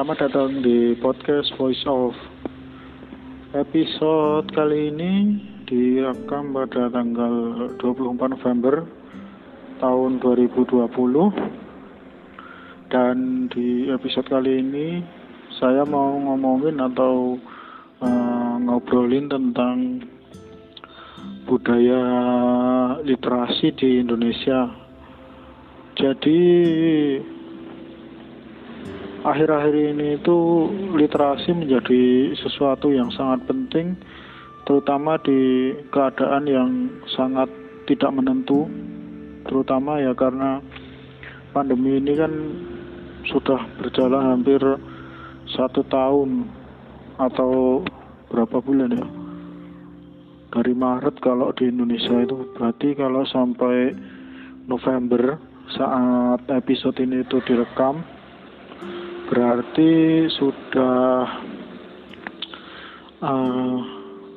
selamat datang di podcast Voice of Episode kali ini direkam pada tanggal 24 November tahun 2020 dan di episode kali ini saya mau ngomongin atau uh, ngobrolin tentang budaya literasi di Indonesia. Jadi akhir-akhir ini itu literasi menjadi sesuatu yang sangat penting terutama di keadaan yang sangat tidak menentu terutama ya karena pandemi ini kan sudah berjalan hampir satu tahun atau berapa bulan ya? Dari Maret kalau di Indonesia itu. Berarti kalau sampai November saat episode ini itu direkam berarti sudah uh,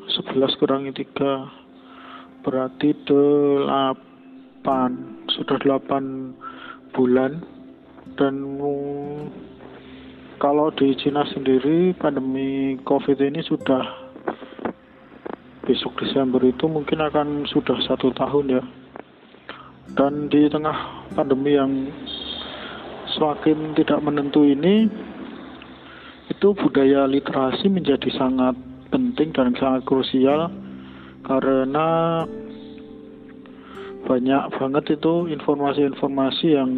11 kurangi 3 berarti 8 sudah 8 bulan. Dan kalau di Cina sendiri pandemi COVID ini sudah besok Desember itu mungkin akan sudah satu tahun ya. Dan di tengah pandemi yang semakin tidak menentu ini itu budaya literasi menjadi sangat penting dan sangat krusial karena banyak banget itu informasi-informasi yang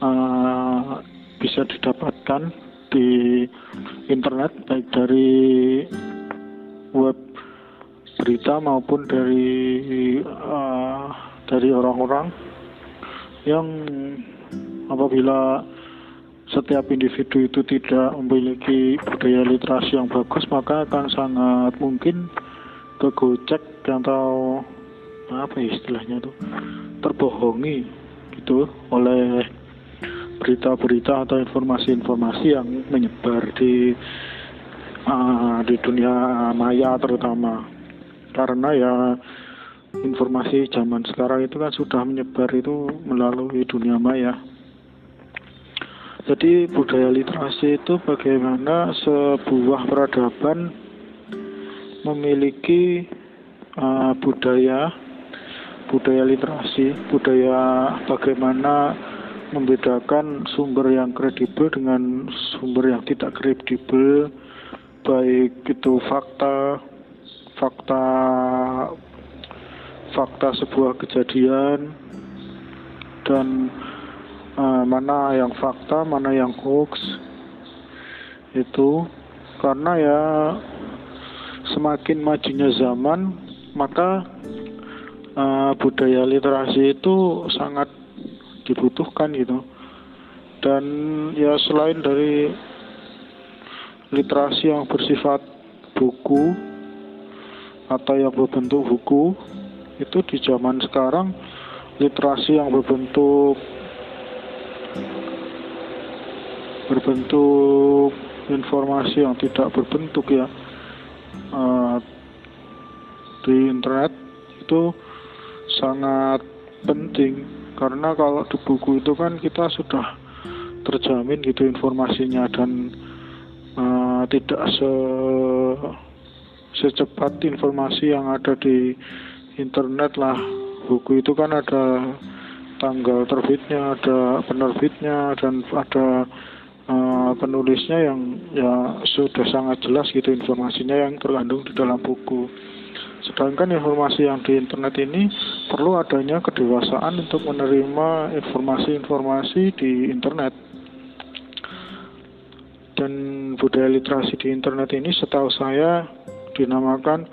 uh, bisa didapatkan di internet baik dari web berita maupun dari uh, dari orang-orang yang apabila setiap individu itu tidak memiliki budaya literasi yang bagus maka akan sangat mungkin kegocek atau apa ya istilahnya itu terbohongi gitu oleh berita-berita atau informasi-informasi yang menyebar di uh, di dunia maya terutama. Karena ya informasi zaman sekarang itu kan sudah menyebar itu melalui dunia maya jadi budaya literasi itu bagaimana sebuah peradaban memiliki uh, budaya budaya literasi, budaya bagaimana membedakan sumber yang kredibel dengan sumber yang tidak kredibel, baik itu fakta, fakta, fakta sebuah kejadian dan uh, mana yang fakta mana yang hoax itu. Karena ya semakin majunya zaman maka uh, budaya literasi itu sangat dibutuhkan gitu. Dan ya selain dari literasi yang bersifat buku atau yang berbentuk buku itu di zaman sekarang literasi yang berbentuk berbentuk informasi yang tidak berbentuk ya uh, di internet itu sangat penting. Karena kalau di buku itu kan kita sudah terjamin gitu informasinya dan uh, tidak se secepat informasi yang ada di internet lah. Buku itu kan ada tanggal terbitnya ada penerbitnya dan ada uh, penulisnya yang ya sudah sangat jelas gitu informasinya yang terkandung di dalam buku. Sedangkan informasi yang di internet ini perlu adanya kedewasaan untuk menerima informasi-informasi di internet. Dan budaya literasi di internet ini setahu saya dinamakan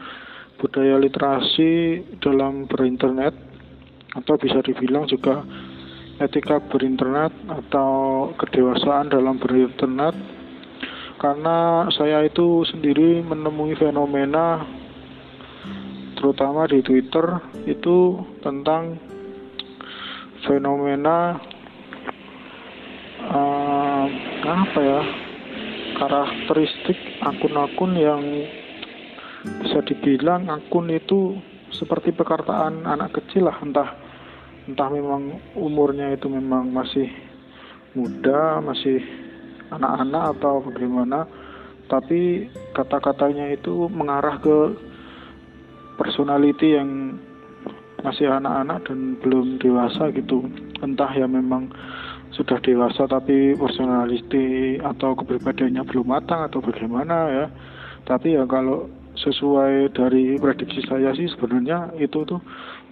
budaya literasi dalam berinternet atau bisa dibilang juga etika berinternet atau kedewasaan dalam berinternet karena saya itu sendiri menemui fenomena terutama di Twitter itu tentang fenomena uh, apa ya karakteristik akun-akun yang bisa dibilang akun itu seperti pekartaan anak kecil lah entah entah memang umurnya itu memang masih muda masih anak-anak atau bagaimana tapi kata-katanya itu mengarah ke personality yang masih anak-anak dan belum dewasa gitu. Entah ya memang sudah dewasa tapi personality atau kepribadiannya belum matang atau bagaimana ya. Tapi ya kalau sesuai dari prediksi saya sih sebenarnya itu tuh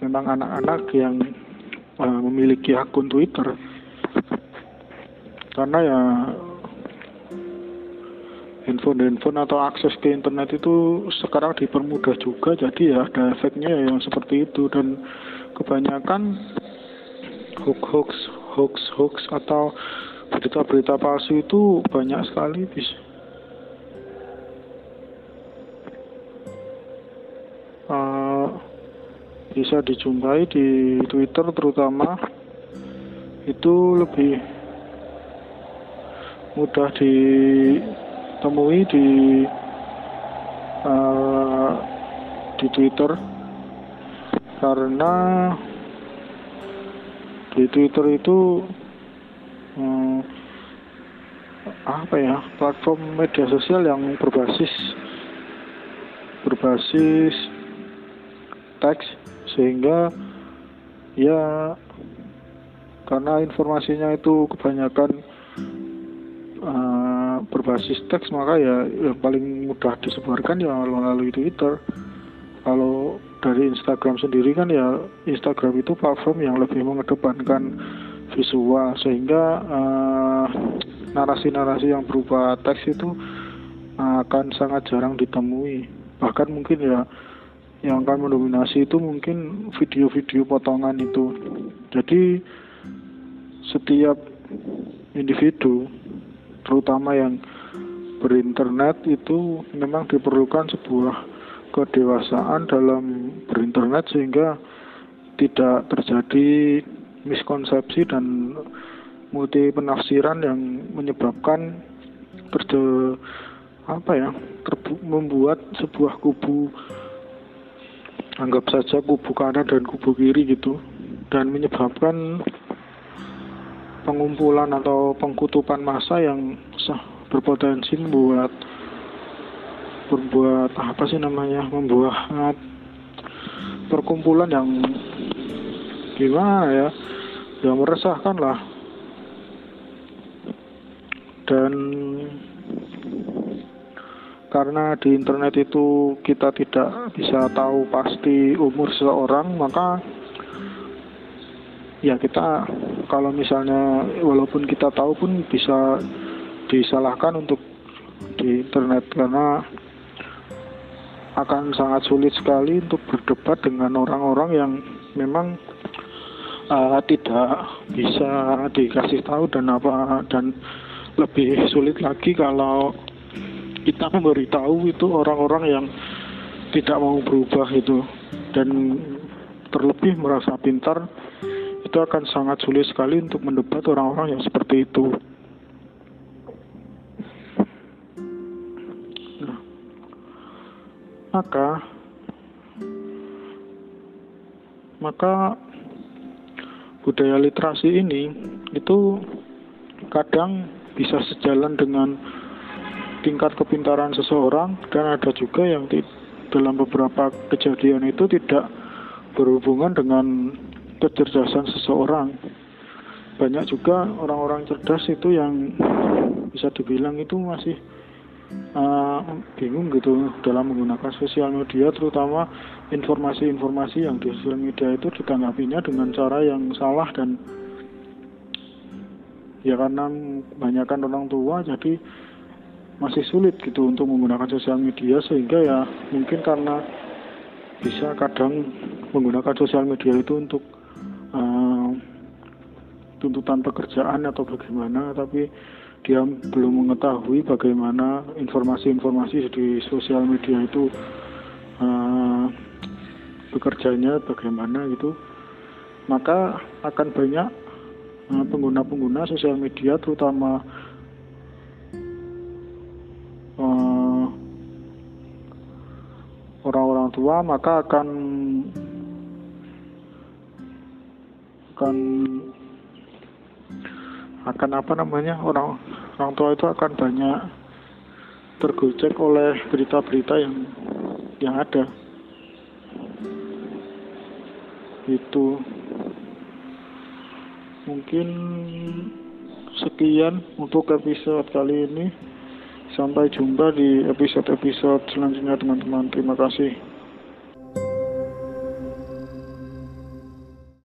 memang anak-anak yang memiliki akun Twitter. Karena ya handphone-handphone atau akses ke internet itu sekarang dipermudah juga jadi ya ada efeknya ya yang seperti itu. Dan kebanyakan hoax hoax hoax hoax atau berita-berita palsu itu banyak sekali bisa bisa dijumpai di Twitter terutama itu lebih mudah di temui di uh, di Twitter. Karena di Twitter itu um, apa ya platform media sosial yang berbasis berbasis teks sehingga ya karena informasinya itu kebanyakan berbasis teks maka ya yang paling mudah disebarkan ya melalui Twitter. Kalau dari Instagram sendiri kan ya Instagram itu platform yang lebih mengedepankan visual sehingga eh, narasi-narasi yang berupa teks itu akan sangat jarang ditemui. Bahkan mungkin ya yang akan mendominasi itu mungkin video-video potongan itu. Jadi setiap individu terutama yang berinternet itu memang diperlukan sebuah kedewasaan dalam berinternet sehingga tidak terjadi miskonsepsi dan multi penafsiran yang menyebabkan terjadi apa ya membuat sebuah kubu anggap saja kubu kanan dan kubu kiri gitu dan menyebabkan pengumpulan atau pengkutupan massa yang berpotensi membuat berbuat apa sih namanya membuat perkumpulan yang gimana ya yang meresahkan lah. Dan karena di internet itu kita tidak bisa tahu pasti umur seseorang maka ya kita kalau misalnya walaupun kita tahu pun bisa disalahkan untuk di internet. Karena akan sangat sulit sekali untuk berdebat dengan orang-orang yang memang uh, tidak bisa dikasih tahu dan apa dan lebih sulit lagi kalau kita memberitahu itu orang-orang yang tidak mau berubah itu dan terlebih merasa pintar itu akan sangat sulit sekali untuk mendebat orang-orang yang seperti itu. maka maka budaya literasi ini itu kadang bisa sejalan dengan tingkat kepintaran seseorang dan ada juga yang dalam beberapa kejadian itu tidak berhubungan dengan kecerdasan seseorang. Banyak juga orang-orang cerdas itu yang bisa dibilang itu masih uh, bingung gitu dalam menggunakan sosial media terutama informasi-informasi yang di sosial media itu ditanggapinya dengan cara yang salah dan ya karena kebanyakan orang tua jadi masih sulit gitu untuk menggunakan sosial media sehingga ya mungkin karena bisa kadang menggunakan sosial media itu untuk uh, tuntutan pekerjaan atau bagaimana tapi dia belum mengetahui bagaimana informasi-informasi di sosial media itu uh, bekerjanya bagaimana gitu. Maka akan banyak pengguna pengguna-pengguna sosial media terutama tua maka akan akan akan apa namanya orang orang tua itu akan banyak tergocek oleh berita-berita yang yang ada. Itu. Mungkin sekian untuk episode kali ini. Sampai jumpa di episode-episode selanjutnya teman-teman. Terima kasih